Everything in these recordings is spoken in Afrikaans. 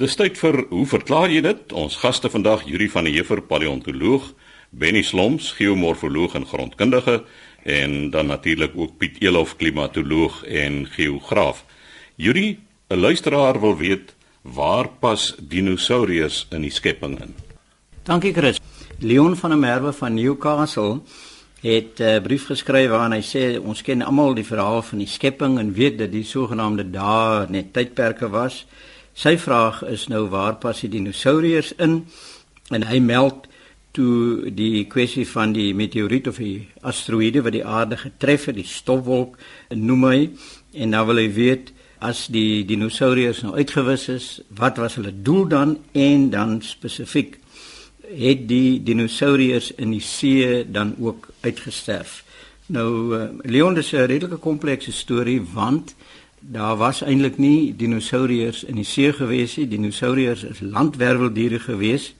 Dis tyd vir hoe verklaar jy dit? Ons gaste vandag Yuri van der Heever, paleontoloog, Benny Sloms, geomorfoloog en grondkundige en dan natuurlik ook Piet Elof, klimatoloog en geograaf. Yuri, 'n luisteraar wil weet waar pas dinosourus in die skepping in? Dankie Chris. Leon van der Merwe van Newcastle het 'n uh, brief geskryf waarin hy sê ons ken almal die verhaal van die skepping en weet dat die sogenaamde dae net tydperke was. Sy vraag is nou waar pas die dinosourus in? En hy meld toe die kwessie van die meteoriet of die asteroïde wat die aarde getref het, die stofwolk noem hy en nou wil hy weet as die dinosourus nou uitgewis is, wat was hulle doel dan en dan spesifiek het die dinosourus in die see dan ook uitgesterf. Nou uh, Leon dis 'n redelike komplekse storie want daar was eintlik nie dinosourus in die see gewees nie. Dinosourus is landwerweldiere gewees,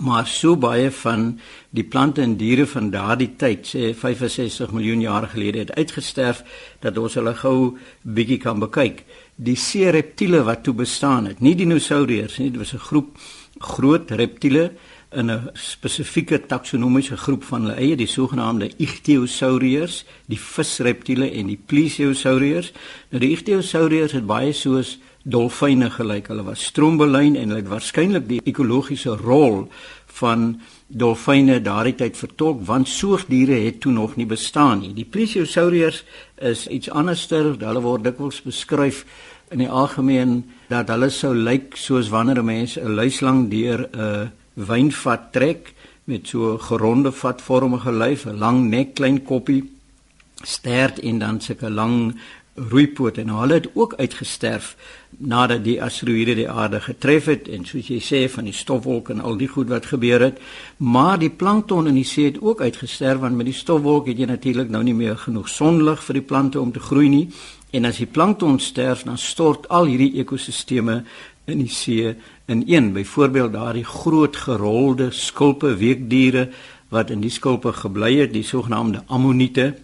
maar so baie van die plante en diere van daardie tyd, sê 65 miljoen jaar gelede, het uitgesterf dat ons hulle gou bietjie kan bekyk. Die see reptiele wat toe bestaan het, nie dinosourus nie, dit was 'n groep groot reptiele in 'n spesifieke taksonomiese groep van hulle eie, die sogenaamde Ichthyosauriërs, die visreptiele en die Plesiosauriërs. Nou die Ichthyosauriërs het baie soos dolfyne gelyk. Hulle was strombelyn en hulle het waarskynlik die ekologiese rol van dolfyne daardie tyd vertolk want soogdiere het toe nog nie bestaan nie. Die Plesiosauriërs is iets anderster. Hulle word dikwels beskryf in die algemeen dat hulle sou lyk soos wanneer 'n mens 'n luislang deur 'n uh, wynvat trek met so geronde vatvormige lyf, 'n lang nek, klein koppie, stert en dan sulke lang roeipoot en hulle het ook uitgesterf nadat die asteroïde die aarde getref het en soos jy sê van die stofwolk en al die goed wat gebeur het maar die plankton in die see het ook uitgesterf want met die stofwolk het jy natuurlik nou nie meer genoeg sonlig vir die plante om te groei nie en as die plankton sterf dan stort al hierdie ekosisteme in die see in een. Byvoorbeeld daardie groot gerolde skulpe weekdiere wat in die skulpe gebly het die sogenaamde ammoniete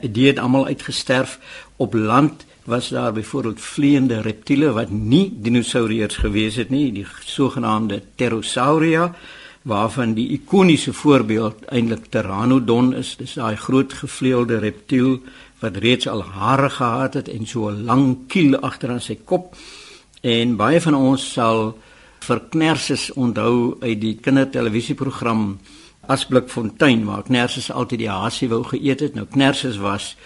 dit het almal uitgesterf. Op land was daar byvoorbeeld vleiende reptiele wat nie dinosourus gewees het nie die sogenaamde pterosauria waarvan die ikoniese voorbeeld eintlik pteranodon is. Dis daai groot gevleuelde reptiel wat reeds al hare gehad het en so 'n lang kiel agter aan sy kop en baie van ons sal vir Knerses onthou uit die kindertelevisieprogram Asblikfontein waar Knerses altyd die hasie wou geëet het. Nou Knerses was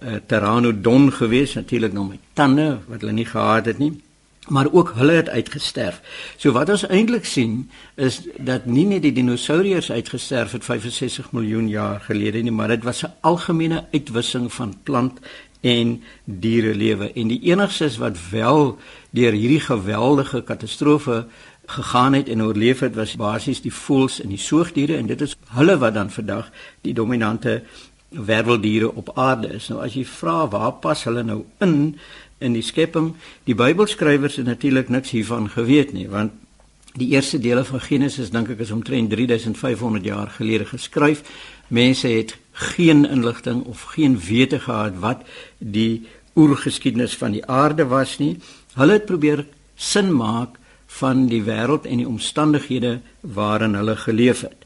'n uh, eh, pteranodon geweest, natuurlik nog met tande wat hulle nie gehad het nie, maar ook hulle het uitgesterf. So wat ons eintlik sien is dat nie net die dinosourus uitgesterf het 65 miljoen jaar gelede nie, maar dit was 'n algemene uitwissing van plant en dierelewe en die enigstes wat wel deur hierdie geweldige katastrofe gegaan het en oorleef het was basies die voëls en die soogdiere en dit is hulle wat dan vandag die dominante werveldiere op aarde is. Nou as jy vra waar pas hulle nou in in die skepping, die Bybelskrywers het natuurlik niks hiervan geweet nie, want die eerste dele van Genesis dink ek is omtrent 3500 jaar gelede geskryf. Mense het geen inligting of geen wete gehad wat die oergeskiedenis van die aarde was nie. Hulle het probeer sin maak van die wêreld en die omstandighede waarin hulle geleef het.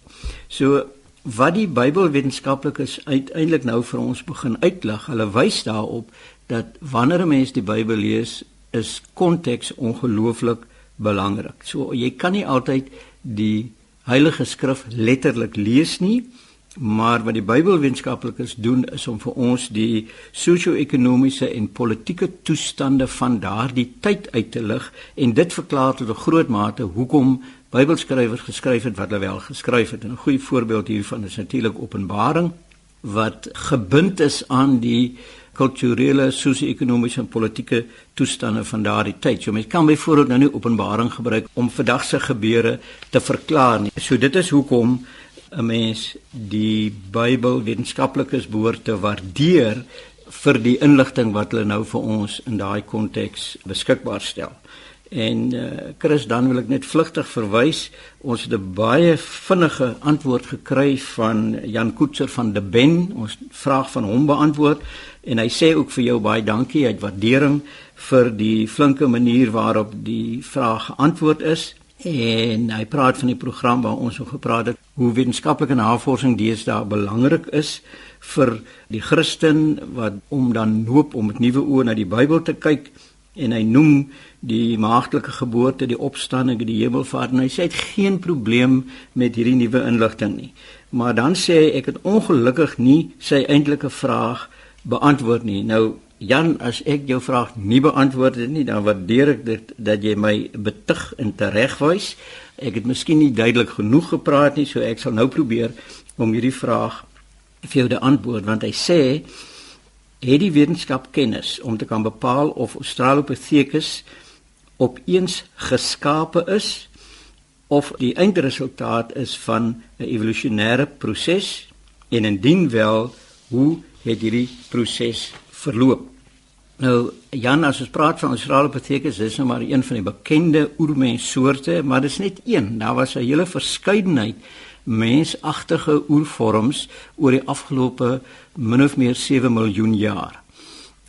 So wat die Bybelwetenskaplikes uiteindelik nou vir ons begin uitlig, hulle wys daarop dat wanneer 'n mens die Bybel lees, is konteks ongelooflik belangrik. So jy kan nie altyd die Heilige Skrif letterlik lees nie, Maar wat die Bybelwetenskaplikes doen is om vir ons die sosio-ekonomiese en politieke toestande van daardie tyd uit te lig en dit verklaar tot 'n groot mate hoekom Bybelskrywers geskryf het wat hulle wel geskryf het. En 'n goeie voorbeeld hiervan is natuurlik Openbaring wat gebind is aan die kulturele, sosio-ekonomiese en politieke toestande van daardie tyd. So mens kan byvoorbeeld nou nie Openbaring gebruik om vandag se gebeure te verklaar nie. So dit is hoekom 'n mens die Bybel wetenskaplikes behoort te waardeer vir die inligting wat hulle nou vir ons in daai konteks beskikbaar stel. En uh, Chris dan wil ek net vlugtig verwys. Ons het 'n baie vinnige antwoord gekry van Jan Koetser van De Ben. Ons vraag van hom beantwoord en hy sê ook vir jou baie dankie. Hy het waardering vir die flinke manier waarop die vraag geantwoord is en hy praat van die program waar ons oor gepraat het hoe wetenskaplike navorsing deesdae belangrik is vir die Christen wat om dan hoop om met nuwe oë na die Bybel te kyk en hy noem die maagtelike geboorte, die opstanding, die hemelvaart en hy sê hy het geen probleem met hierdie nuwe inligting nie. Maar dan sê hy ek het ongelukkig nie sy eintlike vraag beantwoord nie. Nou Jan, as ek jou vraag nie beantwoord het nie, dan waardeer ek dit dat jy my betug en teregwys. Ek het miskien nie duidelik genoeg gepraat nie, so ek sal nou probeer om hierdie vraag vir jou te antwoord want hy sê het die wetenskap kennis om te kan bepaal of Australopithecus opeens geskape is of die eindresultaat is van 'n evolusionêre proses en indien wel hoe het hierdie proses verloop. Nou Jan as ons praat van Australopithecus, dis nou maar een van die bekende oermenssoorte, maar dis net een. Daar was 'n hele verskeidenheid mensagtige oervorms oor die afgelope min of meer 7 miljoen jaar.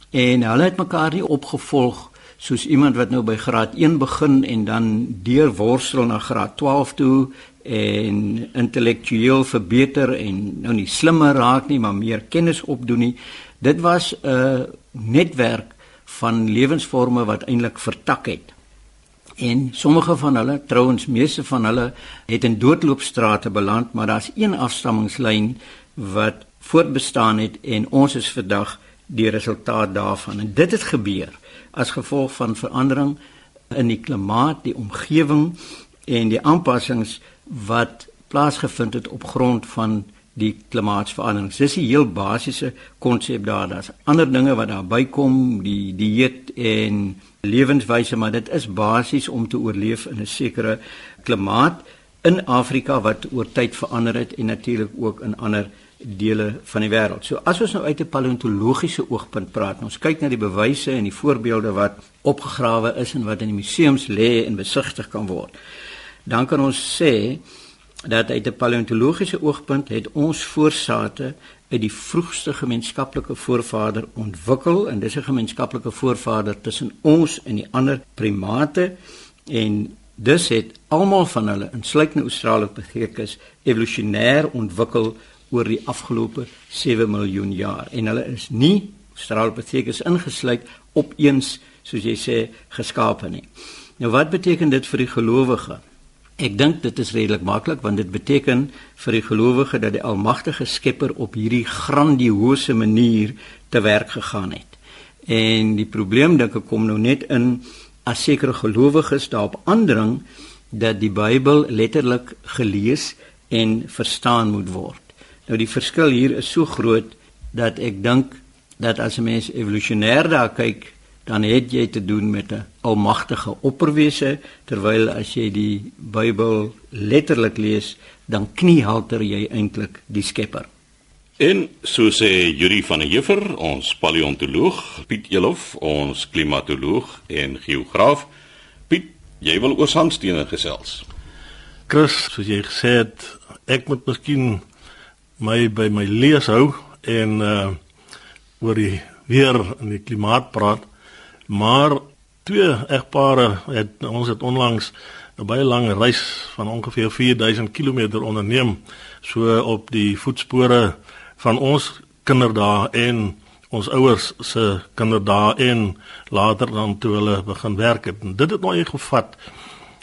En hulle het mekaar nie opgevolg soos iemand wat nou by graad 1 begin en dan deur worstel na graad 12 toe en intellektueel verbeter en nou nie slimmer raak nie, maar meer kennis opdoen nie. Dit was 'n netwerk van lewensforme wat eintlik vertak het. En sommige van hulle, trouens meeste van hulle het in doodloopstrate beland, maar daar's een afstammingslyn wat voortbestaan het en ons is vandag die resultaat daarvan. En dit het gebeur as gevolg van verandering in die klimaat, die omgewing en die aanpassings wat plaasgevind het op grond van die klimaatsverandering. Dis 'n heel basiese konsep daar. Daar's ander dinge wat daar bykom, die dieet en lewenswyse, maar dit is basies om te oorleef in 'n sekere klimaat in Afrika wat oor tyd verander het en natuurlik ook in ander dele van die wêreld. So as ons nou uit 'n paleontologiese oogpunt praat, ons kyk na die bewyse en die voorbeelde wat opgegrawe is en wat in die museums lê en besigtig kan word. Dan kan ons sê dat uit 'n paleontologiese oogpunt het ons voorsate uit die vroegste gemeenskaplike voorvader ontwikkel en dis 'n gemeenskaplike voorvader tussen ons en die ander primate en dus het almal van hulle insluitende Australopithecus evolusionêr ontwikkel oor die afgelope 7 miljoen jaar en hulle is nie Australopithecus ingesluit opeens soos jy sê geskape nie. Nou wat beteken dit vir die gelowige? Ek dink dit is redelik maklik want dit beteken vir die gelowige dat die almagtige Skepper op hierdie grandiose manier te werk gegaan het. En die probleem dink ek kom nou net in as sekere gelowiges daarop aandring dat die Bybel letterlik gelees en verstaan moet word. Nou die verskil hier is so groot dat ek dink dat as 'n mens evolusionêr daar kyk, dan het jy te doen met 'n almagtige opperwese terwyl as jy die Bybel letterlik lees dan kniehalter jy eintlik die Skepper. En so sê Yuri van der Heever, ons paleontoloog, Piet Elof, ons klimatoloog en geograaf. Piet, jy wil oor sandstene gesels. Chris, soos jy gesê het, ek moet miskien my by my lees hou en uh oor die weer en die klimaat praat. Maar twee egpare het ons het onlangs 'n baie lang reis van ongeveer 4000 km onderneem so op die voetspore van ons kinderdae en ons ouers se kinderdae en later dan toe hulle begin werk het. En dit het nou gevat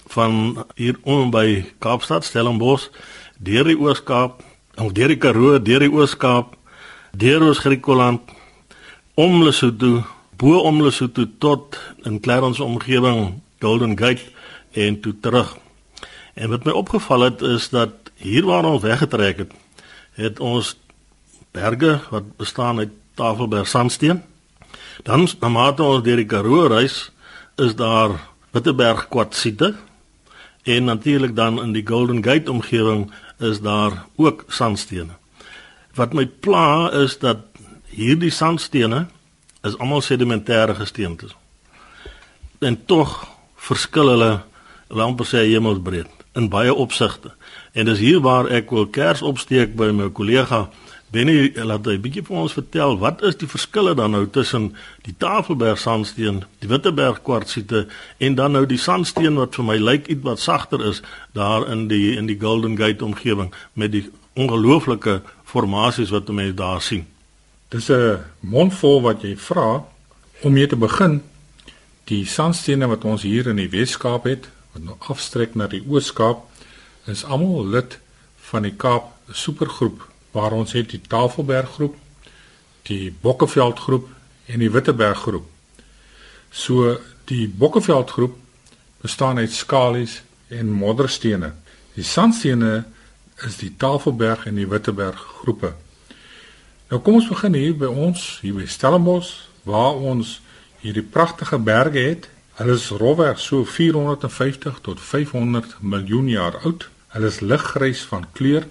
van hier om by Kaapstad Stellenbosch deur die Oos-Kaap, of deur die Karoo, deur die Oos-Kaap, deur ons Griekeland om Lesotho bo om Lesotho tot in Clarence omgewing Golden Gate en toe terug. En wat my opgeval het is dat hier waar ons weggetrek het, het ons berge wat bestaan uit Tafelberg sandsteen. Dan na mate ons deur die Karoo reis, is daar Witteberg kwartsiete en natuurlik dan in die Golden Gate omgewing is daar ook sandstene. Wat my pla is dat hierdie sandstene is almal sedimentêre gesteentes. En tog verskil hulle amper sê hemelsbreed in baie opsigte. En dis hier waar ek wil kers opsteek by my kollega Benny laat hy bietjie vir ons vertel wat is die verskille dan nou tussen die Tafelberg sandsteen, die Witteberg kwartsiete en dan nou die sandsteen wat vir my lyk iets wat sagter is daar in die in die Golden Gate omgewing met die ongelooflike formasies wat mense daar sien. Dis 'n mondvol wat jy vra om mee te begin. Die sandstene wat ons hier in die Wes-Kaap het, wat nou afstrek na die Oos-Kaap, is almal lid van die Kaap Supergroep waar ons het die Tafelberg groep, die Bokkeveld groep en die Witteberg groep. So die Bokkeveld groep bestaan uit skalies en modderstene. Die sandstene is die Tafelberg en die Witteberg groepe. Nou kom ons begin hier by ons, hier by Stellenbosch, waar ons hierdie pragtige berge het. Hulle is rofweg so 450 tot 500 miljoen jaar oud. Hulle is liggrys van kleur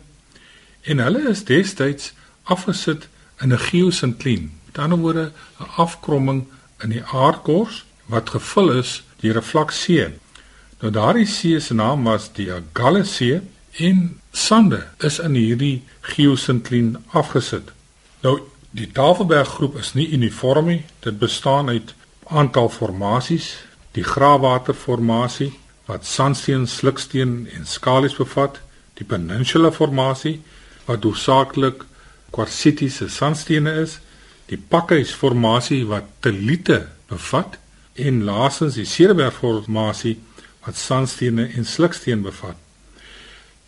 en hulle is destyds afgesit in 'n geosinkline. Met ander woorde, 'n afkromming in die aardkors wat gevul is deur 'n vlak see. Nou daardie see se naam was die Agalle See en sande is in hierdie geosinkline afgesit. Nou die Tafelberg groep is nie uniform nie. Dit bestaan uit aantal formasies, die graafwaterformasie wat sandsteen, sliksteen en skalies bevat, die peninsula formasie wat hoofsaaklik kwartsitiese sandstene is, die pakhuisformasie wat telite bevat en laasens die Cederbergformasie wat sandstene en sliksteen bevat.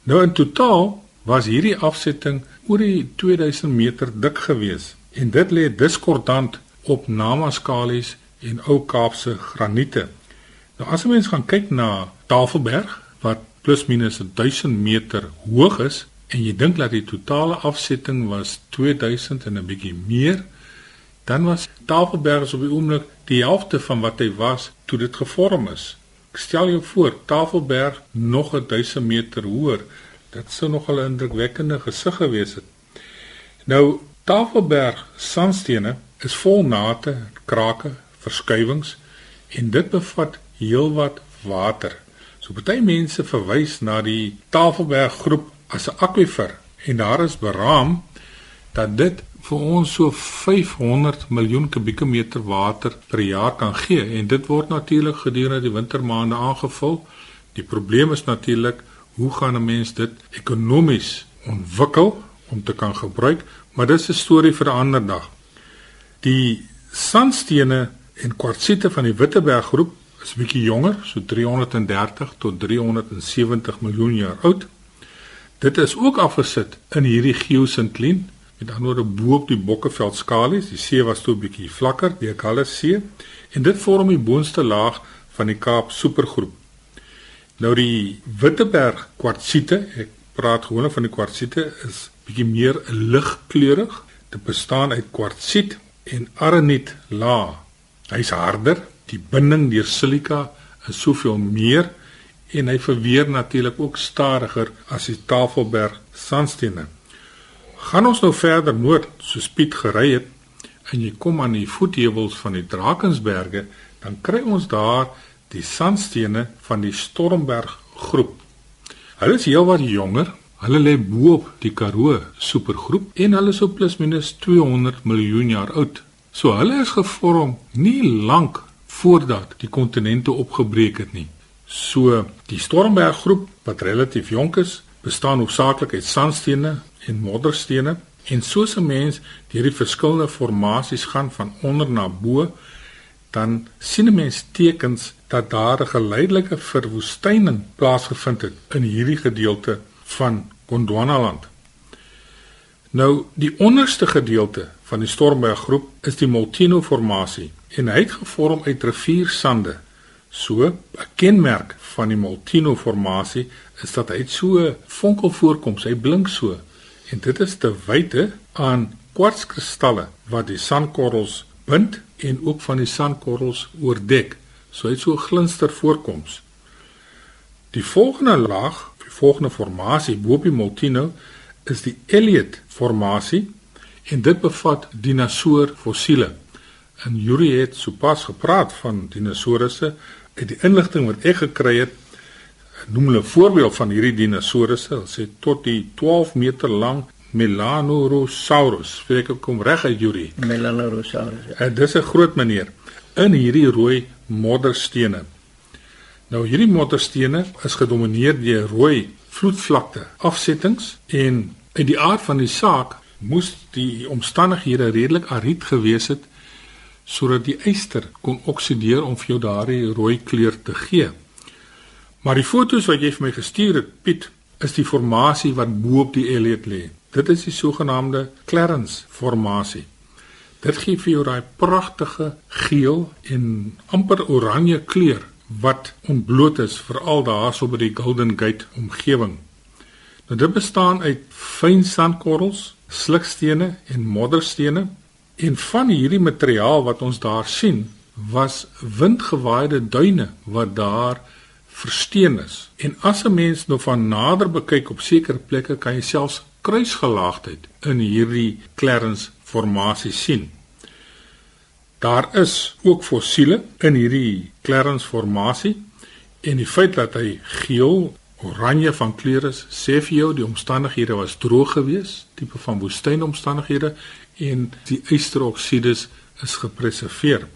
Nou in totaal was hierdie afsetting oor die 2000 meter dik gewees en dit lê diskordant op Namaskalies en Ou Kaapse graniete. Nou as jy mens gaan kyk na Tafelberg wat plus minus 1000 meter hoog is, en jy dink dat die totale afsetting was 2000 en 'n bietjie meer, dan was Tafelberg op die oomblik die helfte van wat hy was toe dit gevorm is. Ek stel jou voor, Tafelberg nog 1000 meter hoër. Dit sou nog 'n indrukwekkende gesig gewees het. Nou Tafelberg sandstene is vol nate, krake, verskuiwings en dit bevat heelwat water. So baie mense verwys na die Tafelberg groep as 'n akwifer en daar is beraam dat dit vir ons so 500 miljoen kubieke meter water per jaar kan gee en dit word natuurlik gedurende die wintermaande aangevul. Die probleem is natuurlik hoe gaan 'n mens dit ekonomies ontwikkel om te kan gebruik, maar dis 'n storie vir 'n ander dag. Die sandstene en kwartsiete van die Witteberg groep is bietjie jonger, so 330 tot 370 miljoen jaar oud. Dit is ook afgesit in hierdie geosinkline, met ander woorde bo op die Bokkeveld skalies. Die see was toe 'n bietjie vlakker, die Kalles See, en dit vorm die boonste laag van die Kaap supergroep. Nou die Witteberg kwartsiete, ek praat gewoonlik van die kwartsiete, is bietjie meer ligkleurig. Dit bestaan uit kwartsiet en areniet laag. Hy's harder, die binding deur silika is soveel meer en hy verweer natuurlik ook stadiger as die Tafelberg sandstene. Gaan ons nou verder noord, so Piet gery het en jy kom aan die voetheuwels van die Drakensberge, dan kry ons daar die sandstene van die Stormberg groep. Hulle is heelwat jonger. Hulle lê bo-op die Karoo supergroep en hulle is so plus minus 200 miljoen jaar oud. So hulle is gevorm nie lank voordat die kontinente opgebreek het nie. So die Stormberg groep wat relatief jonk is, bestaan hoofsaaklik uit sandstene en modderstene en soos 'n mens deur die verskillende formasies gaan van onder na bo, dan sien 'n mens tekens dat daar 'n geleidelike verwoestyning plaasgevind het in hierdie gedeelte van Gondwanaland. Nou die onderste gedeelte van die Stormberg groep is die Molteno formasie en hy het gevorm uit riviersande So 'n kenmerk van die Molteno formasie is dat hy so vonkel voorkoms, hy blink so. En dit is te wyte aan kwartskristalle wat die sandkorrels bind en ook van die sandkorrels oordek. So hy het so glinster voorkoms. Die volgende laag, die volgende formasie bo op die Molteno is die Elliot formasie en dit bevat dinosour fossiele. En Yuri het sopas gepraat van dinosourusse uit die inligting wat ek gekry het, noem hulle voorbeeld van hierdie dinosourusse. Hulle sê tot die 12 meter lang Melanorosaurus. Spreek ek kom reg uit Yuri. Melanorosaurus. Ja. En dis 'n groot meneer in hierdie rooi modderstene. Nou hierdie modderstene is gedomeineer deur rooi vloedvlakte afsettings en uit die aard van die saak moes die omstandighede redelik aried gewees het sodat die yster kon oksideer om vir jou daardie rooi kleur te gee. Maar die fotos wat jy vir my gestuur het, Piet, is die formasie wat bo op die Elliot lê. Dit is die sogenaamde Clarence formasie. Dit gee vir jou daai pragtige geel en amper oranje kleur wat ontbloot is veral daarso by die Golden Gate omgewing. Nou dit bestaan uit fyn sandkorrels, slukstene en modderstene en van hierdie materiaal wat ons daar sien was windgewaaide duine wat daar versteen is. En as 'n mens nou van nader bekyk op sekere plekke kan jy selfs kruisgelaagdheid in hierdie Clarence formasie sien. Daar is ook fossiele in hierdie Clarence formasie en die feit dat hy geel oranje van kleur is, sê vir jou die omstandighede was droog geweest, tipe van woestynomstandighede en die ysteroksides is gepreserveer.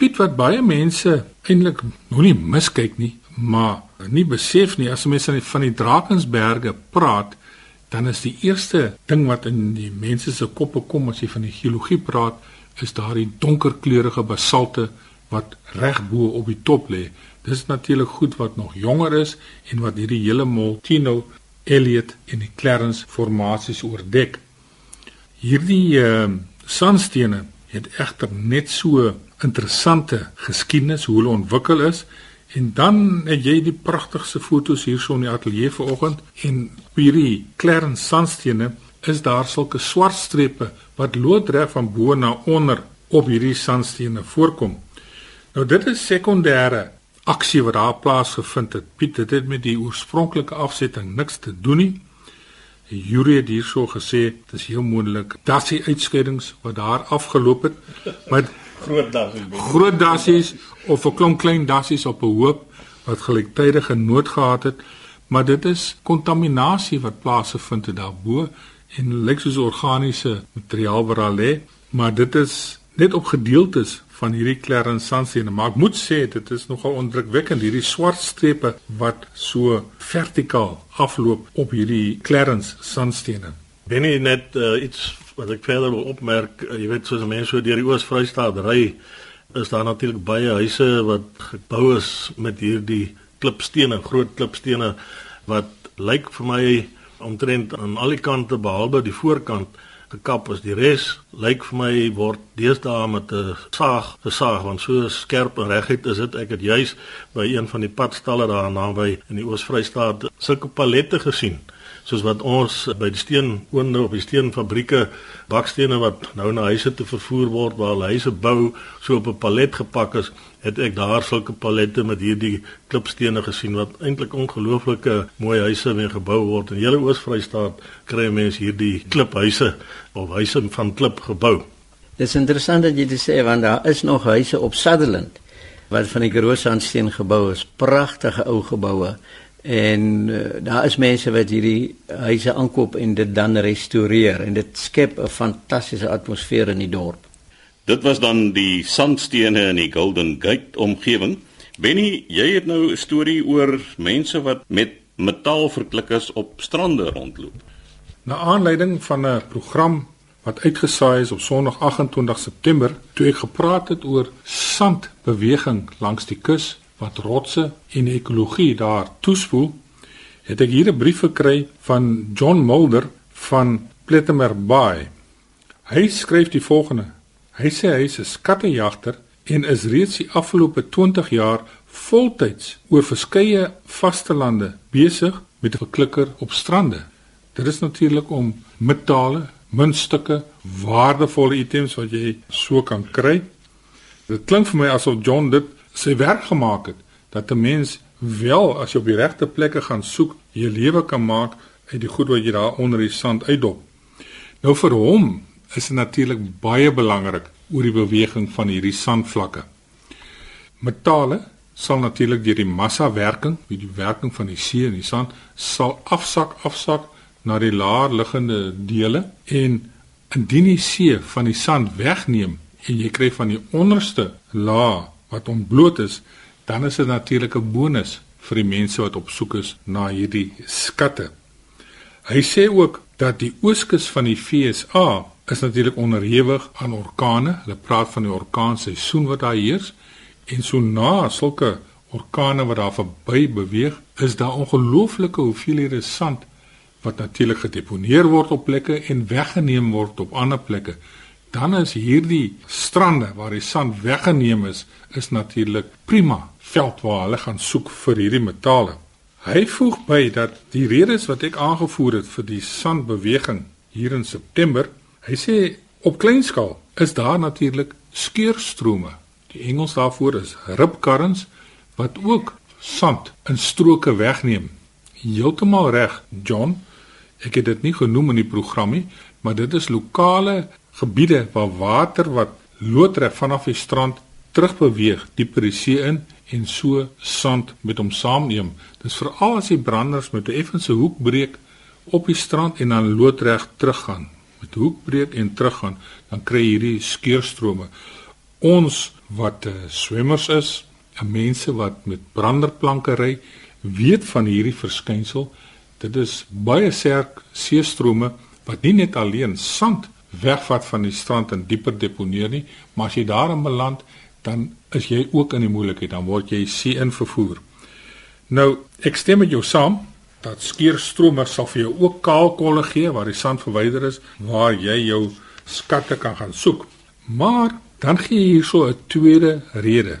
Piet wat baie mense eintlik nog nie miskyk nie, maar nie besef nie as mense van die Drakensberge praat, dan is die eerste ding wat in die mense se koppe kom as jy van die geologie praat, is daardie donkerkleurige basalte wat reg bo op die top lê. Dis natuurlik goed wat nog jonger is en wat hierdie hele Moltino, Elliot en die Clarence formasies oordek. Hierdie uh, sandstene het egter net so interessante geskiedenis hoe hulle ontwikkel is en dan het jy die pragtigste fotos hierso in die ateljee vanoggend en hierdie Clarence sandstene is daar sulke swart strepe wat loodreg van bo na onder op hierdie sandstene voorkom. Nou dit is sekondêre aksie wat daar plaasgevind het. Piet het dit met die oorspronklike afsetting niks te doen nie. Jury het hierso gesê dis heel moontlik dassie uitskeidings wat daar afgeloop het met groot dassies. Groot dassies of 'n klomp klein dassies op 'n hoop wat gelyktydige nood gehad het, maar dit is kontaminasie wat plaasgevind het daarbo en lyk soos organiese materiaal wat daar lê, maar dit is net op gedeeltes van hierdie Clarence sandstene, maar ek moet sê dit is nogal ondrukwekkend hierdie swart strepe wat so vertikaal afloop op hierdie Clarence sandstene. Benny net uh, iets wat ek verder wil opmerk, uh, jy weet soos mense so deur die Oos-Vrystaat ry, is daar natuurlik baie huise wat gebou is met hierdie klipstene, groot klipstene wat lyk vir my omtrent aan al die kante behalwe die voorkant gekap is. Die res lyk vir my word deesdae met 'n saag gesaag want so skerp en reguit is dit. Ek het juis by een van die padstalle daar naby in die Oos-Vrystaat sulke palette gesien soos wat ons by die steenoonde op die steenfabrieke bakstene wat nou na huise te vervoer word waar hulle huise bou so op 'n palet gepak is het ek daar sulke palette met hierdie klipstene gesien wat eintlik ongelooflike mooi huise weer gebou word. In hele Oos-Vrystaat kry mense hierdie kliphuise of huise van klip gebou. Dit is interessant dat jy dit sê want daar is nog huise op Sutherland wat van die Grootshandsteen gebou is. Pragtige ou geboue En uh, daar is mense wat hierdie huise aankoop en dit dan restoreer en dit skep 'n fantastiese atmosfeer in die dorp. Dit was dan die sandstene in die Golden Gate omgewing. Benny, jy het nou 'n storie oor mense wat met metaal verklik is op strande rondloop. Na aanleiding van 'n program wat uitgesaai is op Sondag 28 September, toe ek gepraat het oor sandbeweging langs die kus wat rotse en ekologie daar toespoel, het ek hier 'n brief gekry van John Mulder van Plettemer Bay. Hy skryf die volgende: Hy sê hy is 'n skattejagter en is reeds die afgelope 20 jaar voltyds oor verskeie vastelande besig met 'n verklikker op strande. Dit is natuurlik om metale, muntstukke, waardevolle items wat jy so kan kry. Dit klink vir my asof John dit sy werk gemaak het dat 'n mens wel as jy op die regte plekke gaan soek, jy lewe kan maak uit die goed wat jy daar onder die sand uitdop. Nou vir hom is dit natuurlik baie belangrik oor die beweging van hierdie sandvlakke. Metale sal natuurlik deur die massa werking, met die werking van die see en die sand, sal afsak afsak na die laer liggende dele en indien die see van die sand wegneem en jy kry van die onderste laag wat ontbloot is, dan is dit natuurlik 'n bonus vir die mense wat op soek is na hierdie skatte. Hy sê ook dat die ooskus van die FSA is natuurlik onderhewig aan orkane. Hulle praat van die orkaanseisoen wat daar heers en so na sulke orkane wat daar verby beweeg, is daar ongelooflike hoeveelhede sand wat natuurlik gedeponeer word op plekke en weggeneem word op ander plekke dan is hierdie strande waar die sand weggeneem is, is natuurlik prima veld waar hulle gaan soek vir hierdie metale. Hy voeg by dat die redes wat ek aangevoer het vir die sandbeweging hier in September, hy sê op klein skaal is daar natuurlik skeurstrome. Die Engels daarvoor is rip currents wat ook sand in stroke wegneem. Heeltemal reg, John. Ek het dit nie genoem in die program nie, maar dit is lokale gebiede waar water wat loodreg vanaf die strand terugbeweeg dieper die see in en so sand met hom saamneem. Dis veral as die branders met 'n effense hoek breek op die strand en dan loodreg teruggaan. Met hoek breek en teruggaan, dan kry hierdie skeurstrome. Ons wat uh, swemmers is, en mense wat met branderplanke ry, weet van hierdie verskynsel. Dit is baie sterk seestrome wat nie net alleen sand wegvat van die strand en dieper deponeer nie, maar as jy daar in beland, dan is jy ook in die moeilikheid, dan word jy see in vervoer. Nou, ek stem met jou saam dat skeurstrome sal vir jou ook kaalkolle gee waar die sand verwyder is, waar jy jou skatte kan gaan soek. Maar dan gee jy hierso 'n tweede rede.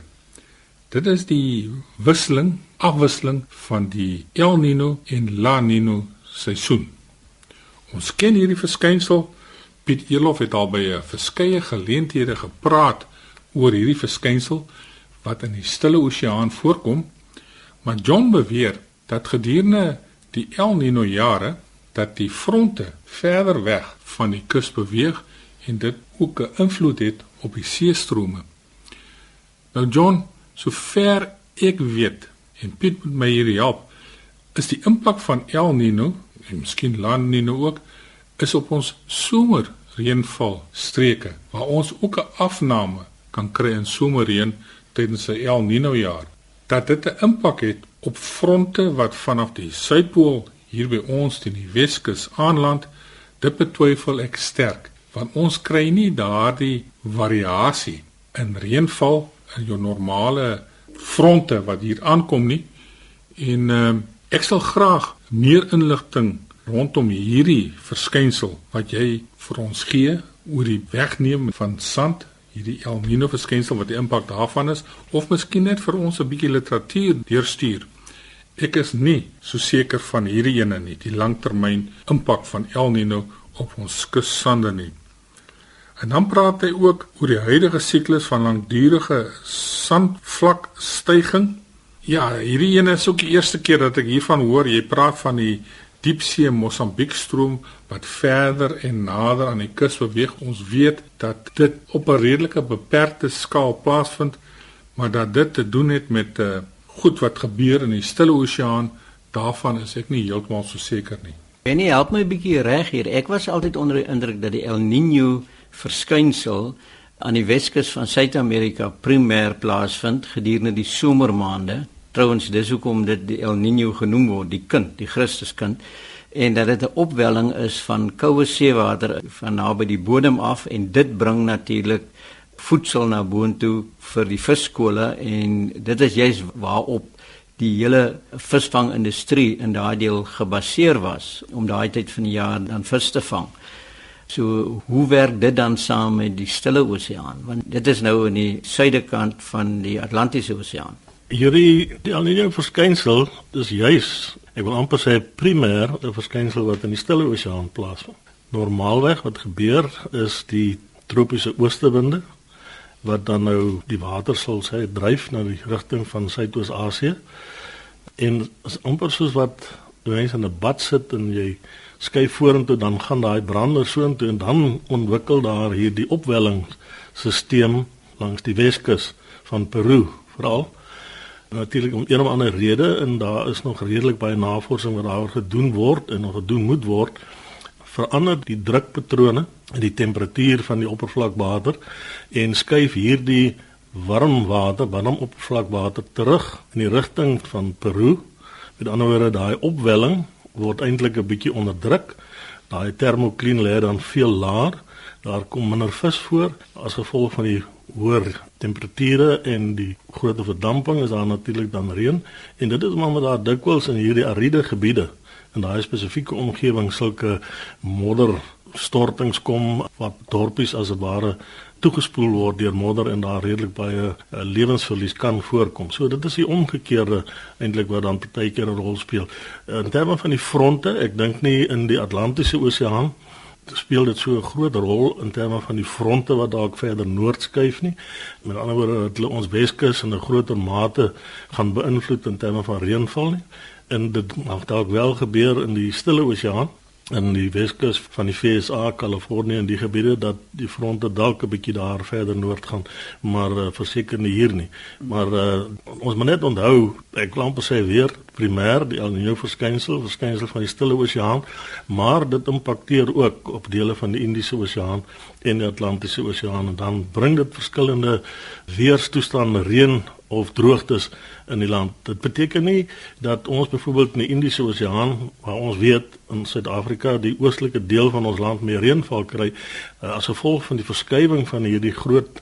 Dit is die wisseling, afwisseling van die El Niño en La Niño seisoen. Ons ken hierdie verskynsel Piet Elof het al by 'n verskeie geleenthede gepraat oor hierdie verskynsel wat in die Stille Oseaan voorkom, maar John beweer dat gedurende die El Niño jare dat die fronte verder weg van die kus beweeg en dit ook 'n invloed het op die seestrome. Nou John, sover ek weet en Piet moet my hier help, is die impak van El Niño en miskien La Niño ook is op ons somer reënval streke waar ons ook 'n afname kan kry in somerreën tydens 'n El Niño jaar dat dit 'n impak het op fronte wat vanaf die suidpool hier by ons teen die Weskus aanland dit betwyfel ek sterk want ons kry nie daardie variasie in reënval in jou normale fronte wat hier aankom nie. En uh, ek sal graag meer inligting rondom hierdie verskynsel wat jy vir ons gee oor die wegneem van sand, hierdie El Niño verskynsel wat die impak daarvan is of miskien net vir ons 'n bietjie literatuur deurstuur. Ek is nie so seker van hierdie ene nie, die langtermyn impak van El Niño op ons kussande nie. En dan praat hy ook oor die huidige siklus van langdurige sandvlakstygings. Ja, hierdie ene is ook die eerste keer dat ek hiervan hoor. Jy praat van die diepsee Mosambiek-stroom wat verder en nader aan die kus beweeg. Ons weet dat dit op 'n redelike beperkte skaal plaasvind, maar dat dit te doen het met 'n uh, eh, goed wat gebeur in die Stille Oseaan, daarvan is ek nie heeltemal so seker nie. En nie help my 'n bietjie reg hier. Ek was altyd onder die indruk dat die El Niño verskynsel aan die Weskus van Suid-Amerika primêr plaasvind gedurende die somermaande Trouwens dis hoekom dit die El Niño genoem word, die kind, die Christuskind en dat dit 'n opwelling is van koue seewater van naby die bodem af en dit bring natuurlik voedsel na boontoe vir die visskole en dit is juis waarop die hele visvangindustrie in daardie deel gebaseer was om daai tyd van die jaar dan vis te vang. So hoe werk dit dan saam met die Stille Oseaan? Want dit is nou in die suidekant van die Atlantiese Oseaan hierdie die alnieu verskynsel is juis ek wil amper sê primêr 'n verskynsel wat in die Stille Oseaan plaasvind. Normaalweg wat gebeur is die tropiese oostewinde wat dan nou die water sal sê dryf na die rigting van Suidoos-Asië en is amper soos wat mense in 'n bad sit en jy skuif vorentoe dan gaan daai brander soontoe en dan ontwikkel daar hierdie opwellingsstelsel langs die Weskus van Peru veral natuurlik om een of ander rede en daar is nog redelik baie navorsing wat daaroor gedoen word en nog gedoen moet word verander die drukpatrone en die temperatuur van die oppervlakwater en skuif hierdie warm water, warm oppervlakwater terug in die rigting van Peru. Met ander woorde, daai opwelling word eintlik 'n bietjie onderdruk. Daai termokline lê dan veel laer. Daar kom minder vis voor as gevolg van die hoër temperature en die groot verdamping is daar natuurlik dan reën en dit is maar wat daar dikwels in hierdie ariede gebiede in daai spesifieke omgewing sulke modderstortings kom wat dorpies as ware toegespoel word deur modder en daar redelik baie uh, lewensverlies kan voorkom. So dit is die omgekeerde eintlik wat dan partykeer 'n rol speel. In terme van die fronte, ek dink nie in die Atlantiese Oseaan speel dit so 'n groot rol in terme van die fronte wat dalk verder noord skuif nie. Met ander woorde dat hulle ons Weskus in 'n groter mate gaan beïnvloed in terme van reënval nie en dit mag dalk wel gebeur in die Stille Oseaan in die Weskus van die FSA, Kalifornië en die gebiede dat die fronte dalk 'n bietjie daar verder noord gaan, maar uh, verseker nie hier nie. Maar uh, ons moet net onthou, ek wil amper sê weer primêr die El Niño verskynsel, verskynsel van die Stille Oseaan, maar dit impakteer ook op dele van die Indiese Oseaan en die Atlantiese Oseaan en dan bring dit verskillende weerstoestande, reën of droogtes in die land. Dit beteken nie dat ons byvoorbeeld in die Indiese Oseaan, waar ons weet in Suid-Afrika die oostelike deel van ons land meer reënval kry uh, as gevolg van die verskywing van hierdie groot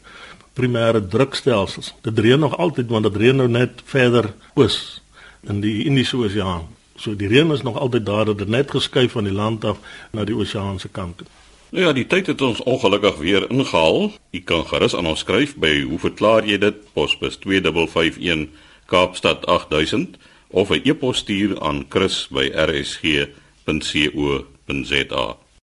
primêre drukstelsels. Dit reën nog altyd want dit reën nou net verder oos in die Indiese Oseaan. So die reën is nog altyd daar dit net geskuif van die land af na die oseaanse kant toe. Nou ja, die tyd het ons ongelukkig weer ingehaal. U kan gerus aan ons skryf by hoe verklaar jy dit? Posbus 2551 Kaapstad 8000 of 'n e-pos stuur aan chris@rsg.co.za.